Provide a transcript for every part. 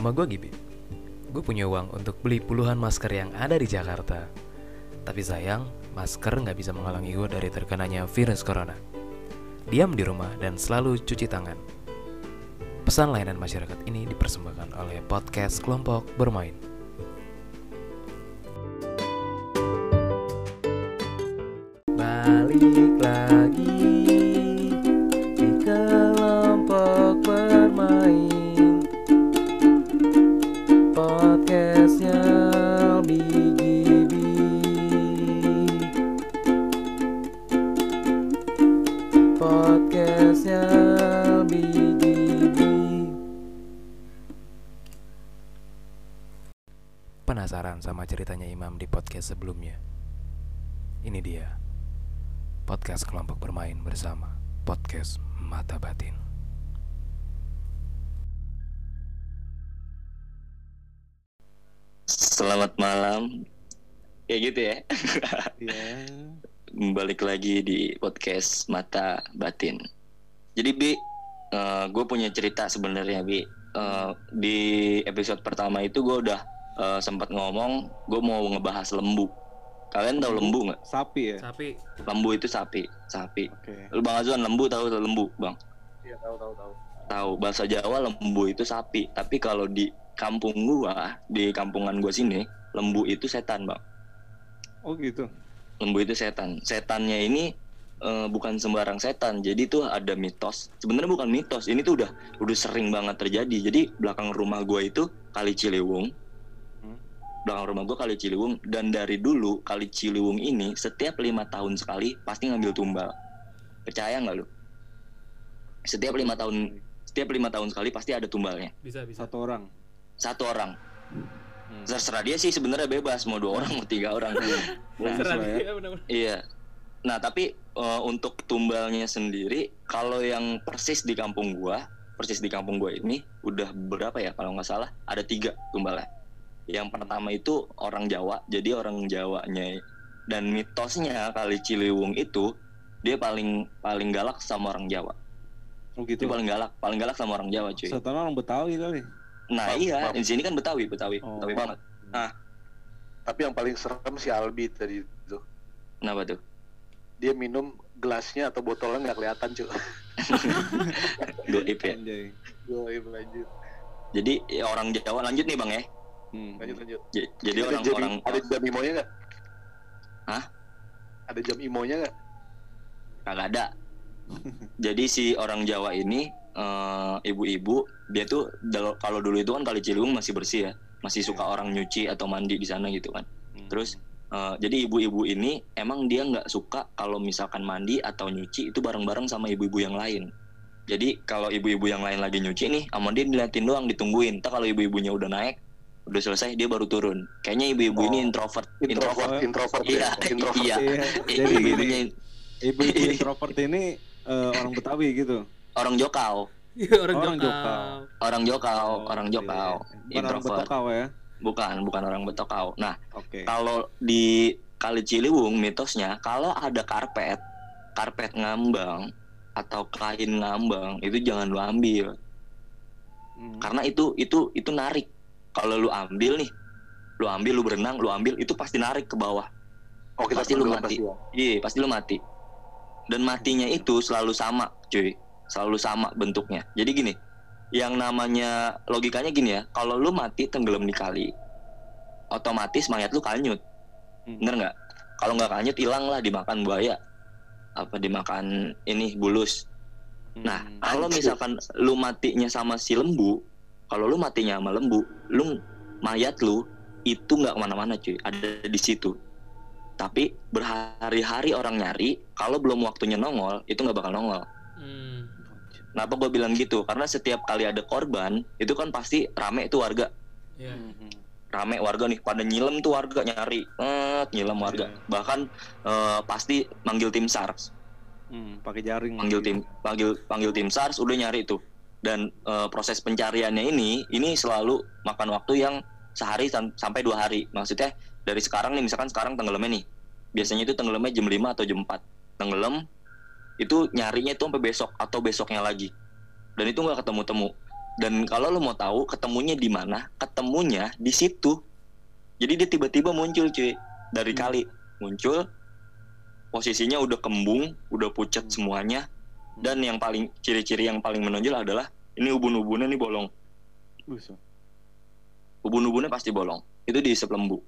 Nama gue Gibi. Gue punya uang untuk beli puluhan masker yang ada di Jakarta. Tapi sayang, masker nggak bisa menghalangi gue dari terkenanya virus corona. Diam di rumah dan selalu cuci tangan. Pesan layanan masyarakat ini dipersembahkan oleh podcast Kelompok Bermain. Balik Penasaran sama ceritanya Imam di podcast sebelumnya? Ini dia Podcast kelompok bermain bersama Podcast Mata Batin Selamat malam. Kayak gitu ya. Iya. Balik lagi di podcast Mata Batin. Jadi Bi, gue punya cerita sebenarnya Bi. Eh, di episode pertama itu gue udah eh, sempat ngomong, gue mau ngebahas lembu. Kalian tahu lembu nggak? Sapi ya? Tapi Lembu itu sapi, sapi. Oke. Lu Bang Azwan lembu tahu lembu, Bang? Iya, tahu tahu tahu. Tahu bahasa Jawa lembu itu sapi, tapi kalau di kampung gua, di kampungan gua sini, lembu itu setan, Bang. Oh gitu. lembu itu setan. Setannya ini eh, bukan sembarang setan. Jadi tuh ada mitos. Sebenarnya bukan mitos. Ini tuh udah udah sering banget terjadi. Jadi belakang rumah gua itu kali Ciliwung. Belakang rumah gua kali Ciliwung dan dari dulu kali Ciliwung ini setiap lima tahun sekali pasti ngambil tumbal. Percaya nggak lu? Setiap lima tahun setiap lima tahun sekali pasti ada tumbalnya. bisa bisa Satu orang. Satu orang. Hmm. Terserah dia sih sebenarnya bebas mau dua orang mau tiga orang. Nah, Terserah ya. Iya. Nah, tapi eh, untuk tumbalnya sendiri, kalau yang persis di kampung gua, persis di kampung gua ini udah berapa ya? Kalau nggak salah, ada tiga tumbalnya. Yang pertama itu orang Jawa, jadi orang Jawanya dan mitosnya kali Ciliwung itu dia paling paling galak sama orang Jawa. Oh Dia gitu. paling galak, paling galak sama orang Jawa, cuy. Setan orang Betawi kali. Nah, iya, di sini kan Betawi, Betawi, Oh. Betawi banget. Tapi yang paling serem si Albi tadi itu. Kenapa tuh? Dia minum gelasnya atau botolnya nggak kelihatan cuy. Goib ya. Gue lanjut. Jadi ya, orang Jawa lanjut nih, Bang ya. Hmm. Lanjut lanjut. J- Jadi ada jam, orang-orang ada jam imonya nggak? Hah? Ada jam imonya nggak? kagak ada. Jadi si orang Jawa ini eh, ibu-ibu dia tuh kalau dulu itu kan kali Ciliwung masih bersih ya, masih suka orang nyuci atau mandi di sana gitu kan. Hmm. Terus eh, jadi ibu-ibu ini emang dia nggak suka kalau misalkan mandi atau nyuci itu bareng-bareng sama ibu-ibu yang lain. Jadi kalau ibu-ibu yang lain lagi nyuci nih, sama dia diliatin doang, ditungguin. Entah kalau ibu-ibunya udah naik, udah selesai dia baru turun. Kayaknya ibu-ibu ini Oh. introvert, Introvert, Introvert. introvert, Iya, ya. introvert. iya. Iya. Jadi ibu-ibunya ibu-ibu introvert ini eh, orang Betawi gitu. orang Jokau. orang, Orang jokal. jokal. orang Jokau, Oh, orang iya. Jokau, Bukan orang introvert. Betokau ya. Bukan, bukan orang Betokau. Nah, Oke. kalau di Kali Ciliwung mitosnya kalau ada karpet, karpet ngambang atau kain ngambang itu jangan lu ambil Hmm. karena itu itu itu narik. Kalau lu ambil nih, lu ambil lu berenang, lu ambil itu pasti narik ke bawah. Oh kita Pasti lu mati. pasti ya. Iya, pasti lu mati. Dan matinya itu selalu sama, cuy. Selalu sama bentuknya. Jadi gini, yang namanya logikanya gini ya, kalau lu mati tenggelam di kali, otomatis mayat lu kanyut. Hmm. Bener nggak? Kalau nggak kanyut hilang lah dimakan buaya. Apa dimakan ini bulus. Nah, Hmm. kalau misalkan lu matinya sama si lembu, kalau lu matinya sama lembu, lu mayat lu itu nggak ke mana-mana cuy, ada di situ. Tapi berhari-hari orang nyari, kalau belum waktunya nongol, itu nggak bakal nongol. Hmm. Kenapa gue bilang gitu? Karena setiap kali ada korban, itu kan pasti rame itu warga, Ya. Hmm, rame warga nih, pada nyilem tuh warga nyari, eh, nyilem warga. Iya. Bahkan eh, pasti manggil tim SAR, Hmm, pakai jaring. panggil lagi. tim panggil panggil tim SARS udah nyari itu dan eh, proses pencariannya ini ini selalu makan waktu yang sehari sam- sampai dua hari. Maksudnya dari sekarang nih misalkan sekarang tenggelamnya nih biasanya itu tenggelamnya jam 5 atau jam 4 tenggelam itu nyarinya itu sampai besok atau besoknya lagi. Dan itu nggak ketemu temu dan kalau lo mau tahu ketemunya di mana ketemunya di situ. Jadi dia tiba-tiba muncul cuy. Dari Hmm. kali muncul posisinya udah kembung udah pucat Hmm. semuanya dan yang paling ciri-ciri yang paling menonjol adalah ini ubun-ubunnya nih bolong. Ubun-ubunnya pasti bolong. Itu diisep lembu.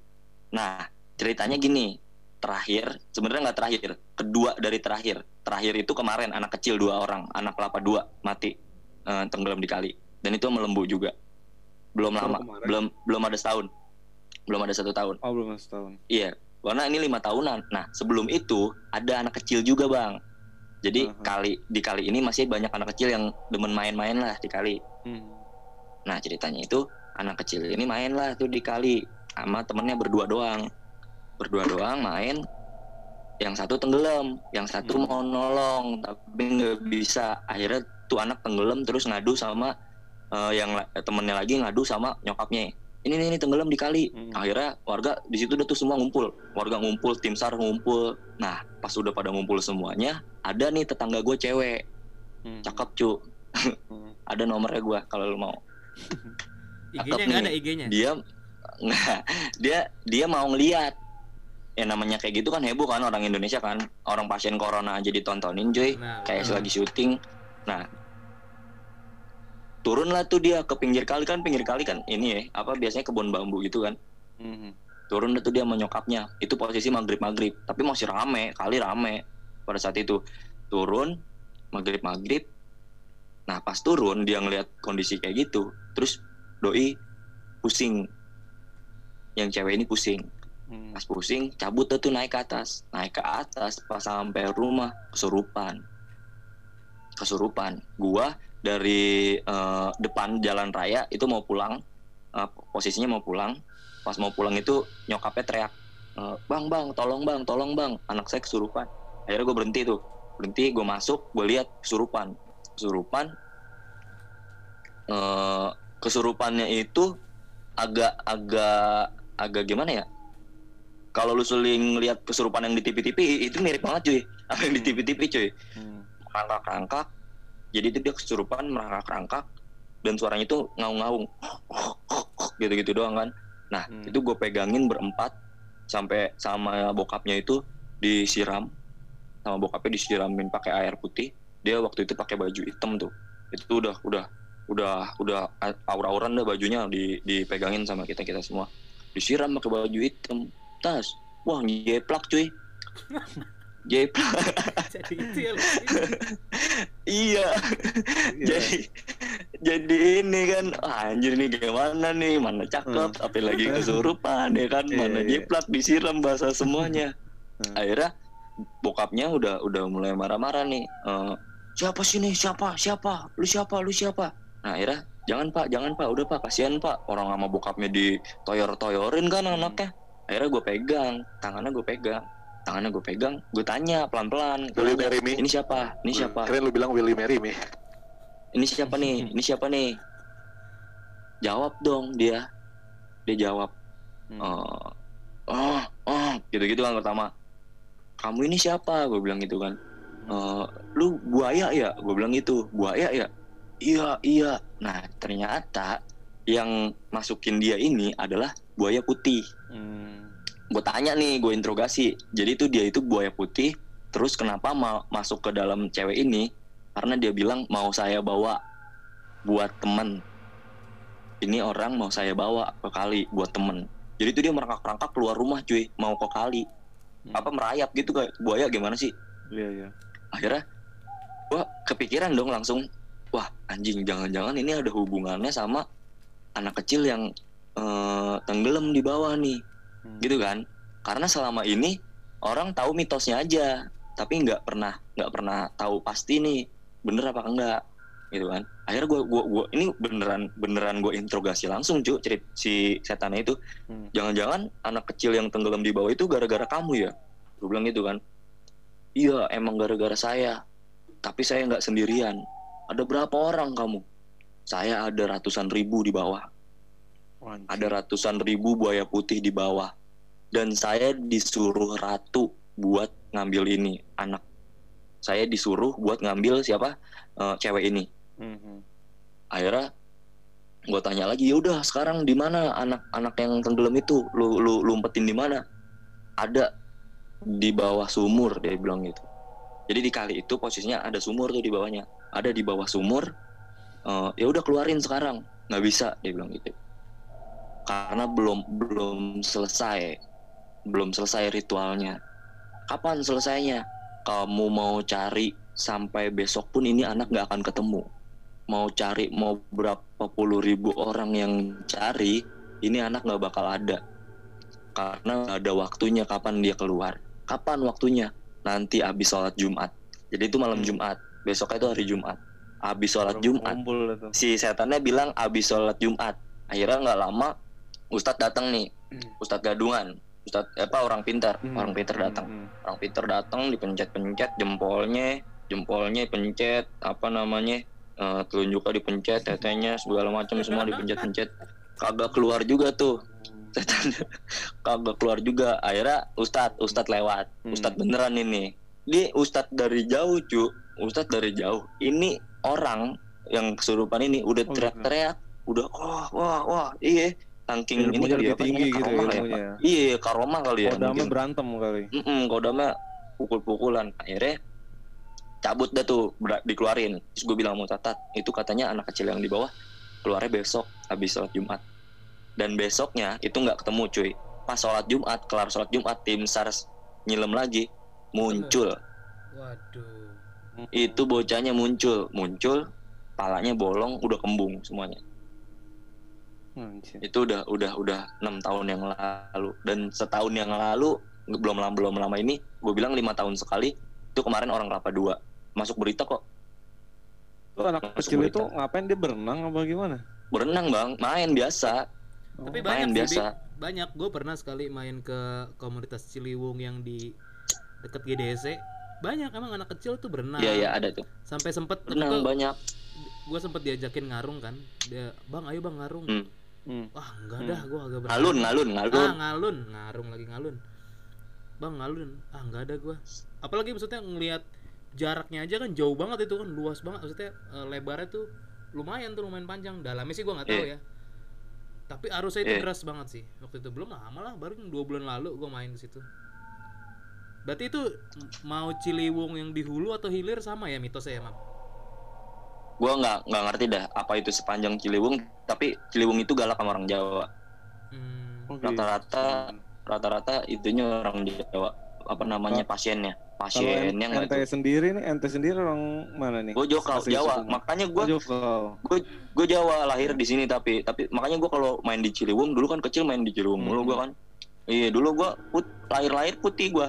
Nah ceritanya gini. Terakhir sebenarnya nggak terakhir. Kedua dari terakhir. Terakhir itu kemarin anak kecil dua orang. Anak kelapa dua mati eh, tenggelam di kali. Dan itu melembu juga. Belum Baru lama. kemarin? belum belum ada setahun. Belum ada satu tahun. Oh belum setahun. iya. Karena ini lima tahunan. Nah sebelum itu ada anak kecil juga bang jadi Aha. kali di kali ini masih banyak anak kecil yang demen main-main lah di kali Hmm. Nah ceritanya itu anak kecil ini main lah tuh di kali sama temennya berdua doang, berdua doang main. Yang satu tenggelam, yang satu Hmm. mau nolong tapi nggak bisa. Akhirnya tuh anak tenggelam terus ngadu sama eh, yang temennya lagi ngadu sama nyokapnya. Ini nih ini tenggelam di kali. Hmm. Akhirnya warga di situ udah tuh semua ngumpul, warga ngumpul, tim sar ngumpul. Nah pas udah pada ngumpul semuanya, ada nih tetangga gue cewek, Hmm. cakep cu. Hmm. Ada nomornya gue kalau lu mau. IG-nya Cakep nggak nih. ada IG-nya. dia nggak dia dia mau ngeliat ya namanya kayak gitu kan heboh kan orang Indonesia kan orang pasien corona aja ditontonin cuy Nah, kayak betul. lagi syuting nah turunlah tuh dia ke pinggir kali kan pinggir kali kan ini ya apa biasanya kebun bambu gitu kan. Hmm. turun tuh dia sama nyokapnya itu posisi maghrib maghrib tapi masih rame kali rame pada saat itu. Turun maghrib maghrib nah pas turun dia ngeliat kondisi kayak gitu terus doi pusing. Yang cewek ini pusing. Hmm. pas pusing cabut tuh naik ke atas. Naik ke atas pas sampai rumah kesurupan. Kesurupan. Gua dari eh, depan jalan raya itu mau pulang eh, posisinya mau pulang. Pas mau pulang itu nyokapnya teriak eh, bang bang tolong bang tolong bang. Anak saya kesurupan. Akhirnya gue berhenti tuh. Berhenti gue masuk gue lihat kesurupan. Kesurupan eh, kesurupannya itu agak agak agak gimana ya? Kalau lu seling lihat kesurupan yang di TV-TV itu mirip banget cuy. Apa yang di TV-TV cuy? Hmm. merangkak-rangkak jadi itu dia kesurupan merangkak-rangkak dan suaranya itu ngaung-ngaung. Gitu-gitu doang kan. Nah Hmm. itu gue pegangin berempat sampai sama bokapnya itu disiram sama bokapnya disiramin pakai air putih. Dia waktu itu pakai baju hitam tuh. Itu udah udah udah udah aura-auran deh bajunya di dipegangin sama kita kita semua. Disiram pakai baju hitam. Tas. Wah jeplak cuy jeplak Jadi itu ya. Iya. Iya. jadi jadi ini kan ah, anjir nih gimana nih? Mana cakep Hmm. apalagi kesurupan ya kan? Iya, mana iya. jeplak disiram bahasa semuanya. Hmm. akhirnya bokapnya udah udah mulai marah-marah nih Eh, siapa sih nih? Siapa? Siapa? Lu siapa? Lu siapa? Nah akhirnya jangan pak. Jangan pak. Udah pak. Kasihan pak. Orang sama bokapnya ditoyor-toyorin kan Hmm. anaknya akhirnya gue pegang. Tangannya gue pegang tangannya gue pegang gue tanya pelan-pelan Gua Willy marry me. ini siapa? Ini siapa? Keren lu bilang Willy marry me. ini siapa nih? Ini siapa nih? Jawab dong dia. Dia jawab Hmm. oh oh oh gitu gitu kan pertama. Kamu ini siapa? Gue bilang gitu kan. "Eh, lu buaya ya? Gue bilang gitu. Buaya ya? Iya iya. Nah ternyata yang masukin dia ini adalah buaya putih. Hmm. Gue tanya nih gue interogasi. Jadi itu dia itu buaya putih terus kenapa mau masuk ke dalam cewek ini? Karena dia bilang mau saya bawa buat temen. Ini orang mau saya bawa ke kali buat temen. Jadi itu dia merangkak-rangkak keluar rumah cuy. Mau ke kali. Hmm. apa merayap gitu kayak buaya gimana sih? Iya iya. akhirnya gua kepikiran dong langsung wah anjing jangan-jangan ini ada hubungannya sama anak kecil yang eh, tenggelam di bawah nih Hmm. gitu kan? Karena selama ini orang tahu mitosnya aja tapi nggak pernah nggak pernah tahu pasti nih bener apa enggak gitu kan? Akhirnya gua gua gua ini beneran beneran gue interogasi langsung cuy cerit si setannya itu. Hmm. jangan-jangan anak kecil yang tenggelam di bawah itu gara-gara kamu ya? Gue bilang gitu kan. Iya emang gara-gara saya tapi saya nggak sendirian. Ada berapa orang kamu? Saya ada ratusan ribu di bawah Ada ratusan ribu buaya putih di bawah. Dan saya disuruh ratu buat ngambil ini anak. Saya disuruh buat ngambil siapa? Eh, cewek ini. Mhm. akhirnya gue tanya lagi ya udah sekarang di mana anak-anak yang tenggelam itu? Lu lu lu umpetin di mana? Ada di bawah sumur dia bilang gitu. Jadi di kali itu posisinya ada sumur tuh di bawahnya. Ada di bawah sumur Eh, ya udah keluarin sekarang. Nggak bisa dia bilang gitu karena belum belum selesai. Belum selesai ritualnya. Kapan selesainya? Kamu mau cari sampai besok pun ini anak nggak akan ketemu. Mau cari mau berapa puluh ribu orang yang cari ini anak nggak bakal ada. Karena ada waktunya kapan dia keluar. Kapan waktunya? Nanti habis sholat Jumat. Jadi itu malam Hmm. Jumat. Besoknya itu hari Jumat. Habis sholat Jumat. si setannya bilang abis sholat Jumat. Akhirnya nggak lama Ustadz datang nih. Ustadz gadungan. Ustadz apa orang pintar. Hmm. orang pintar datang Hmm. orang pintar datang dipencet-pencet jempolnya jempolnya pencet apa namanya eh, telunjuknya dipencet tetenya segala macam semua dipencet-pencet. Kagak keluar juga tuh. Kagak keluar juga. Akhirnya Ustadz Ustadz lewat. Hmm. Ustadz beneran ini. Dia Ustadz dari jauh cu. Ustadz dari jauh. Ini orang yang kesurupan ini udah Oh, teriak-teriak udah wah wah wah. Iya saking ini kali ya lebih Pak, tinggi gitu ya ya, iya karomah kali ya Kodamnya berantem kali. Mm-mm, kodamnya pukul-pukulan. Akhirnya cabut dah tuh ber- dikeluarin. Terus gue bilang mau catat itu katanya anak kecil yang di bawah keluarnya besok habis sholat Jumat. Dan besoknya itu nggak ketemu cuy. Pas sholat Jumat kelar sholat Jumat tim SARS nyilem lagi muncul. Waduh. itu bocahnya muncul. Muncul palanya bolong udah kembung semuanya Anjir. itu udah udah udah enam tahun yang lalu dan setahun yang lalu belum lama belum lama ini gue bilang lima tahun sekali itu kemarin orang kelapa dua masuk berita kok Tuh anak Masuk kecil berita. itu ngapain dia berenang apa gimana? berenang bang main biasa Oh. Tapi main banyak sih, biasa. Bik. banyak. Gue pernah sekali main ke komunitas Ciliwung yang di deket GDC. Banyak emang anak kecil tuh berenang. iya iya ada tuh Sampai sempet berenang banyak gue sempet diajakin ngarung kan. Dia, bang ayo bang ngarung. Hmm. Hmm. Wah enggak dah, gue agak berani. ngalun ngalun ngalun Ah ngalun, ngarung lagi ngalun. Bang ngalun, ah enggak ada gua. Apalagi maksudnya ngelihat jaraknya aja kan jauh banget itu kan luas banget. Maksudnya eh, lebarnya tuh lumayan tuh lumayan panjang. Dalamnya sih gua nggak tahu Iya. ya. Tapi arusnya itu Iya. deras banget sih. Waktu itu belum lama lah, baru dua bulan lalu gua main di situ. Berarti itu m- mau Ciliwung yang di hulu atau hilir sama ya mitosnya ya, Mam? Gue nggak nggak ngerti dah apa itu sepanjang Ciliwung tapi Ciliwung itu galak sama orang Jawa. Hmm. Oh, rata-rata rata-rata itunya orang Jawa. Apa namanya pasiennya? Kalau pasiennya nggak ente tuh? sendiri nih, ente sendiri orang mana nih? gue Jokal Jawa. makanya gue Jokal. gue Jawa lahir di sini tapi tapi makanya gue kalau main di Ciliwung dulu kan kecil main di Ciliwung mulu Hmm. gue kan. Iya dulu gue put lahir lahir putih gue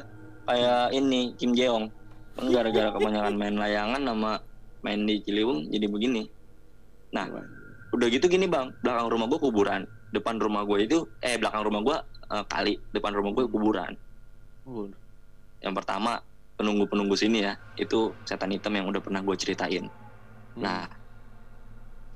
kayak ini Kim Jeong. Kan gara-gara kebanyakan main layangan sama main di Ciliwung jadi begini nah udah gitu gini bang belakang rumah gue kuburan depan rumah gue itu eh belakang rumah gue eh, kali depan rumah gue kuburan Oh, yang pertama penunggu-penunggu sini ya itu setan hitam yang udah pernah gue ceritain Hmm. Nah,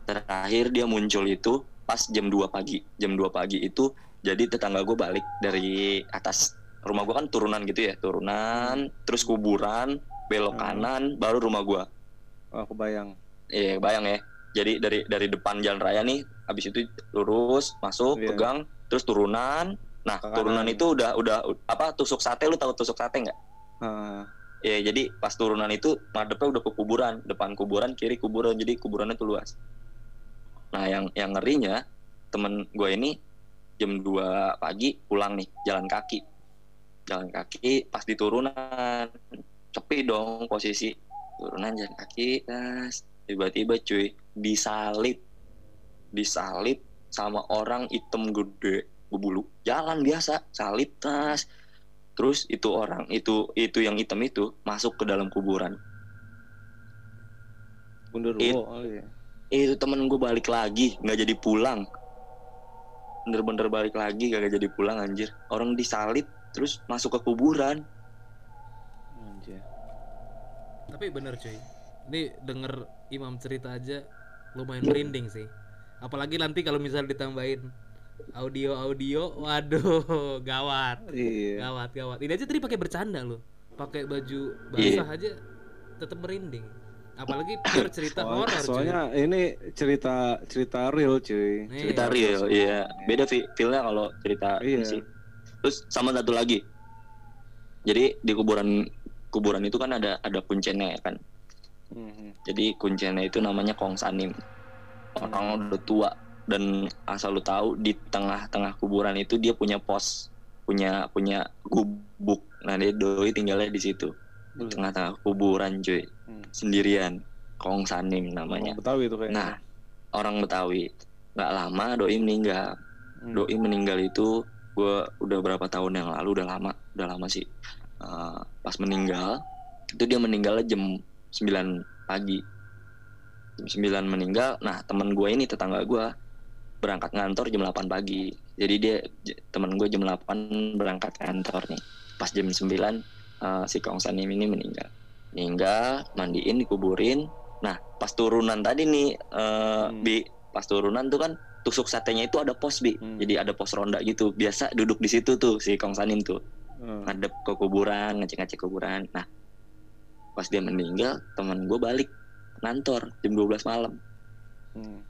terakhir dia muncul itu pas jam 2 pagi. Jam 2 pagi itu jadi tetangga gue balik dari atas rumah gue kan turunan gitu ya, turunan, terus kuburan, belok Hmm. kanan, baru rumah gue. Oh, kebayang. Iya, bayang ya. Jadi dari dari depan jalan raya nih, habis itu lurus masuk, Iya. pegang, terus turunan. Nah, Ke turunan itu udah udah apa tusuk sate lu tahu tusuk sate nggak? Ah, Ya, jadi pas turunan itu madepnya udah ke kuburan, depan kuburan, kiri kuburan, jadi kuburannya tuh luas. Nah, yang yang ngerinya temen gue ini jam 2 pagi pulang nih, jalan kaki. Jalan kaki pas di turunan. Sepi dong posisi. Turunan jalan kaki, tas. Tiba-tiba cuy, disalip. Disalip sama orang hitam gede, berbulu. Jalan biasa, salip tas terus itu orang itu itu yang hitam itu masuk ke dalam kuburan It- kali ya. itu temen gue balik lagi nggak jadi pulang bener-bener balik lagi gak jadi pulang anjir orang disalib terus masuk ke kuburan Tapi bener cuy. Ini denger Imam cerita aja lumayan merinding sih. Apalagi nanti kalau misal ditambahin audio-audio, waduh, gawat. Iya. Gawat, gawat. Ini aja tadi pakai bercanda loh. Pakai baju basah aja tetap merinding. apalagi pure cerita horor cuy. soalnya ini cerita cerita real cuy. Iya. cerita real iya beda fi- feelnya kalau cerita Iya. sih terus sama satu lagi jadi di kuburan kuburan itu kan ada ada kuncennya ya kan? Mhm. jadi kuncennya itu namanya Kong Sanim orang udah tua dan asal lu tahu di tengah-tengah kuburan itu dia punya pos punya punya gubuk. Nah dia doi tinggalnya di situ. Di Betul. tengah-tengah kuburan cuy. Hmm. sendirian. Kong Sanim namanya. Orang Betawi itu kayak. nah orang Betawi. Nggak lama doi meninggal. Hmm. doi meninggal itu gue udah berapa tahun yang lalu udah lama udah lama sih Uh, pas meninggal itu dia meninggalnya jam 9 pagi. Jam 9 meninggal nah teman gue ini tetangga gue berangkat ngantor jam 8 pagi. Jadi dia teman gue jam 8 berangkat kantor nih. Pas jam 9 uh, si Kong Sanim ini meninggal. Meninggal mandiin dikuburin. Nah pas turunan tadi nih uh, Hmm. bi pas turunan tuh kan tusuk satenya itu ada pos bi. Hmm. jadi ada pos ronda gitu. Biasa duduk di situ tuh si Kong Sanim tuh Hmm. ngadep ke kuburan ngecek-ngecek kuburan. Nah pas dia meninggal teman gue balik kantor jam 12 malam. Hmm.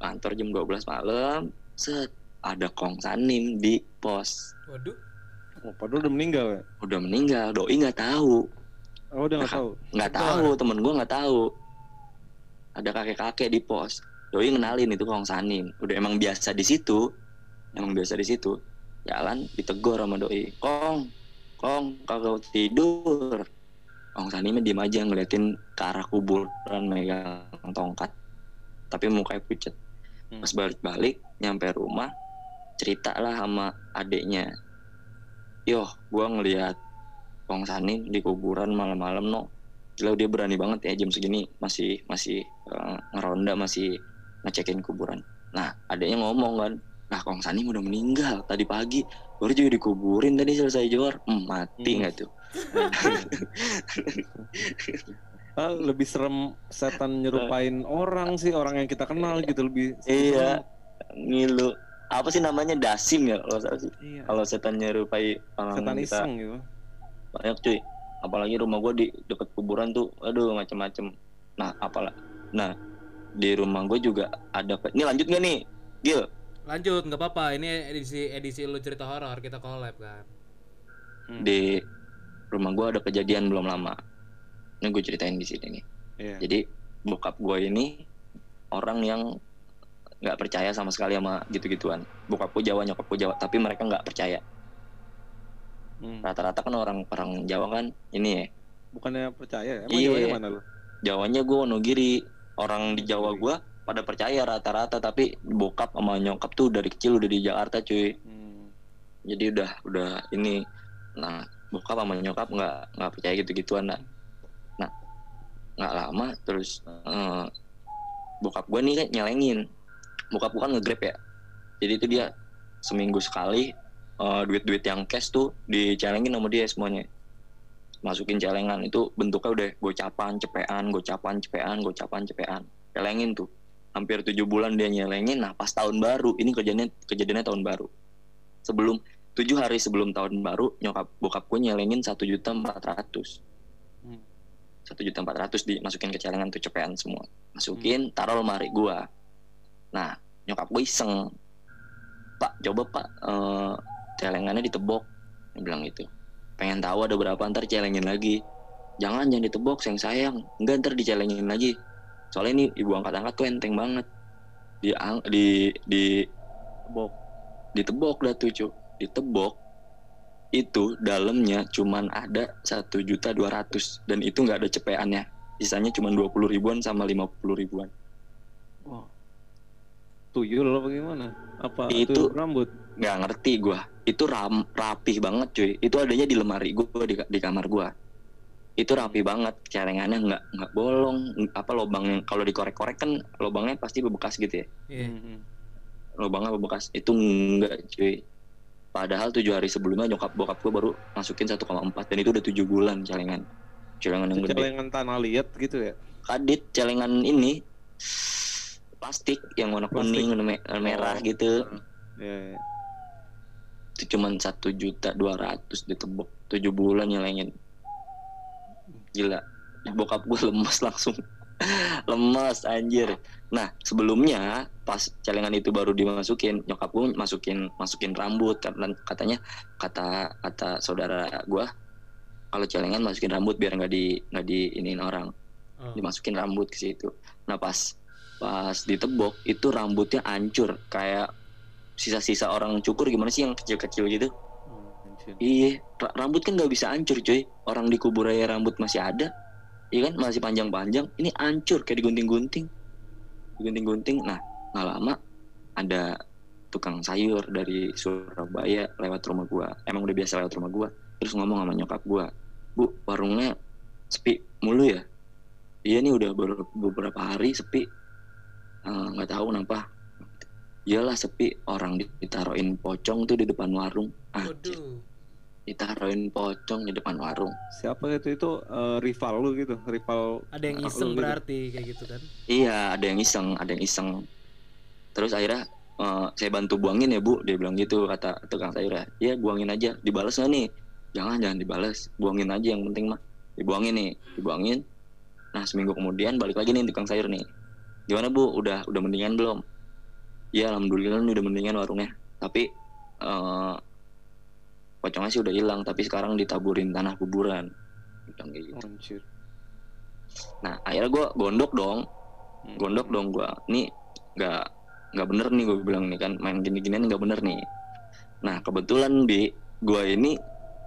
kantor jam 12 malam set ada Kong Sanim di pos. Waduh. Oh, padahal udah meninggal ya? udah meninggal doi nggak tahu. Oh, udah nggak Nah, tahu. nggak tahu temen gue nggak tahu. Ada kakek-kakek di pos. Doi ngenalin itu Kong Sanim. Udah emang biasa di situ emang biasa di situ jalan ditegur sama doi Kong Kong kagak tidur. Kong Sanim diem aja ngeliatin ke arah kuburan megang tongkat tapi mukanya pucet. Hmm. pas balik-balik nyampe rumah cerita lah sama adeknya yo gua ngeliat Kong Sanim di kuburan malam-malam no gila dia berani banget ya jam segini masih masih eh, ngeronda masih ngecekin kuburan. Nah adeknya ngomong kan nah Kong Sanim udah meninggal tadi pagi. Baru juga dikuburin tadi selesai jor Hmm, mati Hmm. nggak tuh? Ah, lebih serem setan nyerupain orang sih, orang yang kita kenal gitu lebih. iya. Ngilu. Apa sih namanya? Dasim ya kalau salah sih. Iya. kalau setan nyerupai orang Setan kita. iseng gitu. banyak cuy. Apalagi rumah gue di deket kuburan tuh aduh macem-macem. Nah apalah. Nah di rumah gue juga ada ini lanjut gak nih? Gil lanjut nggak apa-apa ini edisi edisi lu cerita horor kita collab kan Hmm. di rumah gue ada kejadian belum lama ini gue ceritain di sini nih Iya. jadi bokap gue ini orang yang nggak percaya sama sekali sama gitu-gituan bokap gue Jawa nyokap gue Jawa tapi mereka nggak percaya Hmm. rata-rata kan orang orang Jawa kan ini ya Bukannya percaya? Emang Iya. Jawanya mana lu? Jawanya gue Wonogiri orang di Jawa gue pada percaya rata-rata tapi bokap sama nyokap tuh dari kecil udah di Jakarta cuy. Hmm. jadi udah udah ini nah bokap sama nyokap nggak nggak percaya gitu gituan nah nah nggak lama terus eh, bokap gue nih kan nyelengin. Bokap gue kan ngegrab ya. Jadi itu dia seminggu sekali eh, duit-duit yang cash tuh dicelengin sama dia semuanya. Masukin celengan itu bentuknya udah gocapan cepean gocapan cepean gocapan cepean. Celengin tuh hampir tujuh bulan dia nyelengin. Nah pas tahun baru ini kejadiannya kejadiannya tahun baru. Sebelum tujuh hari sebelum tahun baru nyokap bokap gue nyelengin satu juta empat ratus. Hmm. satu juta empat ratus dimasukin ke celengan tuh cepean semua. Masukin taruh lemari gue nah nyokap gue iseng. Pak coba pak eh, celengannya ditebok. Dia bilang gitu. Pengen tahu ada berapa ntar celengin lagi. Jangan jangan ditebok sayang sayang. Enggak ntar dicelengin lagi soalnya ini ibu angkat angkat tuh enteng banget di di di Tebok. ditebok dah tuh cu ditebok itu dalamnya cuman ada satu juta dua ratus dan itu nggak ada cepeannya sisanya cuma dua puluh ribuan sama lima puluh ribuan Wah. Tuyul apa gimana? Apa Itu- rambut? nggak ngerti gua itu ram, rapih banget cuy itu adanya di lemari gua di, di kamar gua itu rapi banget celengannya nggak nggak bolong apa lubang yang kalau dikorek-korek kan lubangnya pasti bebekas gitu ya iya Hmm. lubangnya bebekas itu enggak cuy padahal tujuh hari sebelumnya nyokap bokap gue baru masukin 1,4 dan itu udah tujuh bulan celengan celengan yang gede celengan tanah liat gitu ya? kadit celengan ini plastik yang warna Plastik. kuning warna me- warna merah Oh. gitu Iya. iya. itu cuman satu juta dua ratus ditebok tujuh bulan nyelengin gila. Bokap gue lemas langsung. Lemas anjir. Nah sebelumnya pas celengan itu baru dimasukin nyokap gue masukin masukin rambut. Karena katanya kata kata saudara gue kalau celengan masukin rambut biar nggak di nggak di iniin orang. Oh. dimasukin rambut ke situ. Nah pas pas ditebok itu rambutnya hancur. Kayak sisa-sisa orang cukur gimana sih yang kecil-kecil gitu. Iya, ra- rambut kan nggak bisa hancur cuy. Orang dikubur aja rambut masih ada, iya kan masih panjang-panjang. Ini hancur kayak digunting-gunting, digunting-gunting. Nah, nggak lama ada tukang sayur dari Surabaya lewat rumah gua. Emang udah biasa lewat rumah gua. Terus ngomong sama nyokap gua, bu warungnya sepi mulu ya. Iya nih udah ber- beberapa hari sepi. Eh, Nggak tahu kenapa. Iyalah sepi orang ditaruhin pocong tuh di depan warung. Ah, Waduh. Ditaruhin pocong di depan warung. Siapa itu itu eh, rival lu gitu, rival Ada yang iseng gitu. berarti kayak gitu kan. Iya, ada yang iseng, ada yang iseng. Terus akhirnya eh, saya bantu buangin ya bu, dia bilang gitu kata tukang sayur ya. Iya buangin aja, dibalas nggak nih? Jangan jangan dibalas, buangin aja yang penting mah. Dibuangin nih, dibuangin. Nah seminggu kemudian balik lagi nih tukang sayur nih. Gimana bu? Udah udah mendingan belum? Iya alhamdulillah nih udah mendingan warungnya. Tapi eh pocongnya sih udah hilang, tapi sekarang ditaburin tanah kuburan. Bilang kayak gitu. Anjir. Nah akhirnya gue gondok dong, Hmm. gondok dong gue nih nggak nggak bener nih gue bilang nih kan main gini-ginian nggak bener nih nah kebetulan bi gue ini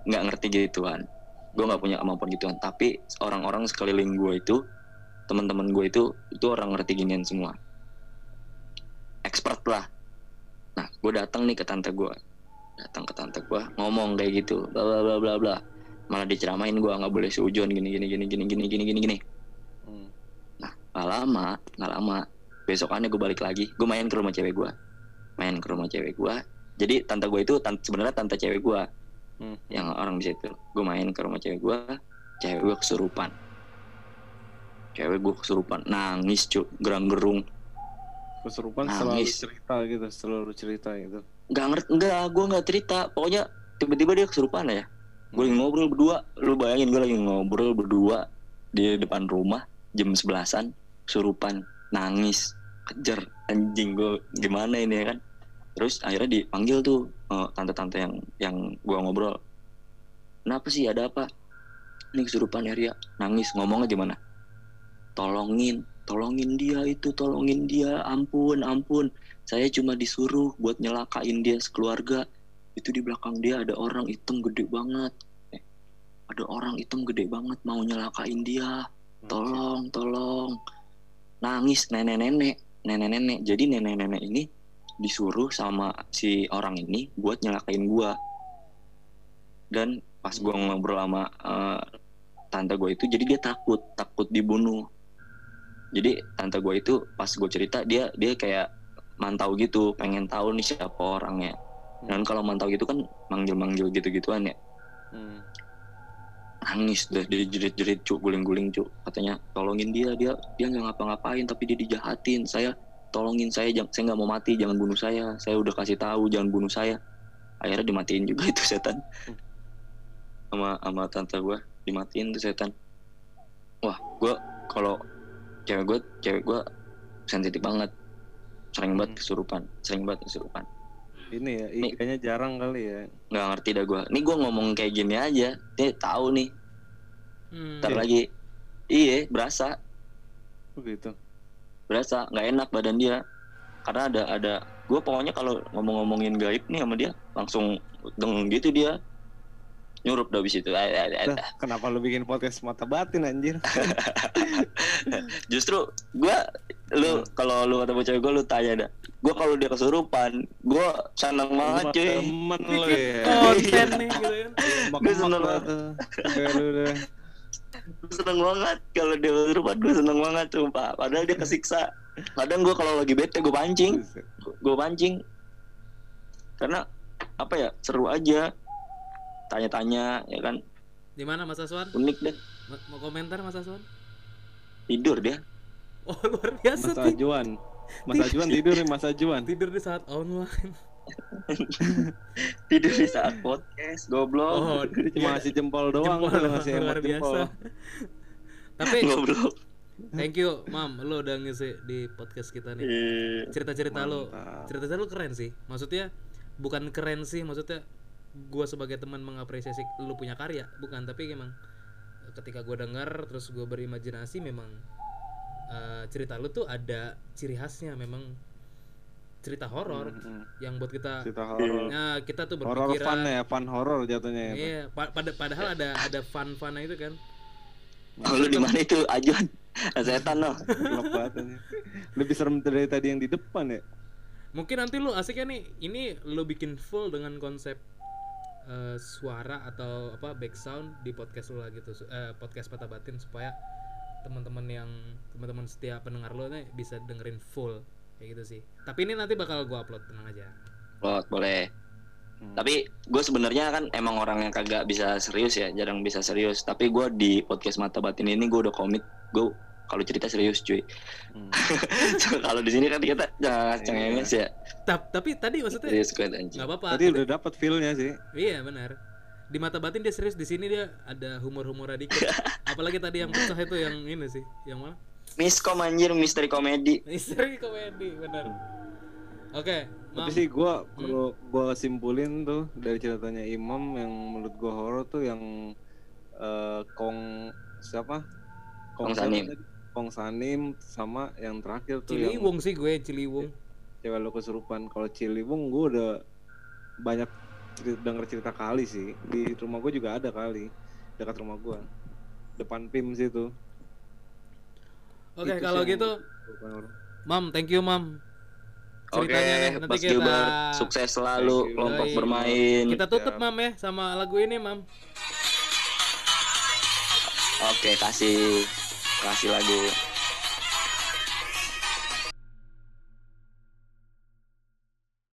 nggak ngerti gituan gue nggak punya kemampuan gituan tapi orang-orang sekeliling gue itu teman-teman gue itu itu orang ngerti ginian semua expert lah nah gue datang nih ke tante gue datang ke tante gue ngomong kayak gitu bla bla bla bla bla malah diceramain gue nggak boleh seujon gini gini gini gini gini gini gini gini Hmm. Gak lama, gak lama. Besokannya gue balik lagi, gue main ke rumah cewek gue. Main ke rumah cewek gue. Jadi tante gue itu sebenarnya tante cewek gue Hmm. yang orang di situ. Gue main ke rumah cewek gue, cewek gue kesurupan. Cewek gue kesurupan, nangis cuk, gerang gerung. Kesurupan selalu Nangis. cerita gitu, selalu cerita gitu. Gak ngerti, enggak, gue nggak cerita. Pokoknya tiba-tiba dia kesurupan ya. Gue lagi ngobrol berdua, lu bayangin gue lagi ngobrol berdua di depan rumah jam sebelasan, kesurupan, nangis, kejar anjing gue gimana ini ya kan. Terus akhirnya dipanggil tuh eh, tante-tante yang yang gue ngobrol. Kenapa sih ada apa? Ini kesurupan ya Ria, nangis ngomongnya gimana? Tolongin, tolongin dia itu, tolongin dia, ampun, ampun. Saya cuma disuruh buat nyelakain dia sekeluarga. Itu di belakang dia ada orang hitam gede banget. Eh, ada orang hitam gede banget mau nyelakain dia. Tolong, tolong. Nangis nenek-nenek, nenek-nenek. Jadi nenek-nenek ini disuruh sama si orang ini buat nyelakain gua. Dan pas gua ngobrol sama eh, tante gue itu, jadi dia takut, takut dibunuh. Jadi tante gue itu pas gue cerita dia dia kayak mantau gitu, pengen tahu nih siapa orangnya. Dan kalau mantau gitu kan manggil-manggil gitu-gituan ya. Hmm. nangis deh dia jerit-jerit cuk guling-guling cuk. Katanya tolongin dia dia dia nggak ngapa-ngapain tapi dia dijahatin. Saya tolongin saya jangan saya nggak mau mati jangan bunuh saya. Saya udah kasih tahu jangan bunuh saya. Akhirnya dimatiin juga itu setan. Sama sama tante gue dimatiin tuh setan. Wah gue kalau cewek gue cewek gue sensitif banget sering banget Hmm. kesurupan sering banget kesurupan Ini ya, Nih. kayaknya jarang kali ya. nggak ngerti dah gue nih gue ngomong kayak gini aja dia tahu nih Hmm. ntar lagi iya berasa Begitu. berasa nggak enak badan dia karena ada ada gue pokoknya kalau ngomong-ngomongin gaib nih sama dia langsung deng gitu dia nyurup dah abis itu kenapa lu bikin podcast mata batin anjir? justru gue lu kalau lu ketemu cewek gue lu tanya dah. Gue kalau dia kesurupan gue seneng banget cuy. Temen lu ya. konten nih gitu kan. Gua seneng banget. Gua seneng banget kalau dia kesurupan gue seneng banget sumpah. Padahal dia kesiksa. Kadang gue kalau lagi bete gue pancing. Gue pancing. Karena apa ya seru aja. Tanya-tanya ya kan? Di mana Mas Aswan? unik deh. Ma- Mau komentar Mas Aswan? tidur dia Oh luar biasa Mas. Ajuan. Mas Ajuan tidur nih Mas Ajuan. Tidur di saat online. tidur di saat podcast goblok Oh, cuma ngasih jempol doang jempol tuh, ngasih luar emot jempol. biasa. Tapi goblok Thank you, Mam. Lo udah ngisi di podcast kita nih. Iya. Cerita-cerita lo, cerita-cerita lo keren sih. Maksudnya bukan keren sih, maksudnya gua sebagai teman mengapresiasi lu punya karya, bukan. Tapi emang ketika gua denger terus gua berimajinasi memang eh, cerita lu tuh ada ciri khasnya memang cerita horor Mm-mm. yang buat kita Cerita horor. nah kita tuh Horor fun berpikiran ya, fun horor jatuhnya ya. Iya pa- pada padahal ada ada fun fun itu kan Oh, lu di mana itu Ajon? Setan ini. Lebih serem dari tadi yang di depan ya. mungkin nanti lu asiknya nih ini lu bikin full dengan konsep eh, suara atau apa back sound di podcast lu lah gitu Su- eh, podcast patah batin supaya teman-teman yang teman-teman setia pendengar lu nih bisa dengerin full kayak gitu sih tapi ini nanti bakal gua upload tenang aja Lot, boleh. Hmm. Tapi gue sebenarnya kan emang orang yang kagak bisa serius ya, jarang bisa serius. Tapi gue di podcast mata batin ini gue udah komit. Gue kalau cerita serius cuy. Hmm. kalau di sini kan kita jangan cengenges ya. Tap- tapi tadi maksudnya Serius gue anjing. nggak apa-apa Tadi udah dapat feel-nya sih. Iya benar. Di mata batin dia serius, di sini dia ada humor-humor dikit. Apalagi tadi yang pecah itu yang ini sih, yang mana? Miskom anjir, misteri komedi. Misteri komedi, benar. Oke, Tapi Mam. sih gua kalau gua simpulin tuh dari ceritanya Imam yang menurut gua horor tuh yang eh, Kong siapa? Kong siapa Sanim. Kong Sanim sama yang terakhir tuh yang Ciliwung sih gue, Ciliwung. cewek lo kesurupan. Kalau Ciliwung gua udah banyak cerita, denger cerita kali sih. Di rumah gua juga ada kali dekat rumah gua. Depan PIM situ. Oke, Itu kalau gitu. Mam, thank you, Mam. Oke, Ceritanya nih, nanti Mas kita Gilbert, sukses selalu kelompok bermain. kita tutup, Siap. Mam ya, sama lagu ini, Mam. Oke, kasih kasih lagu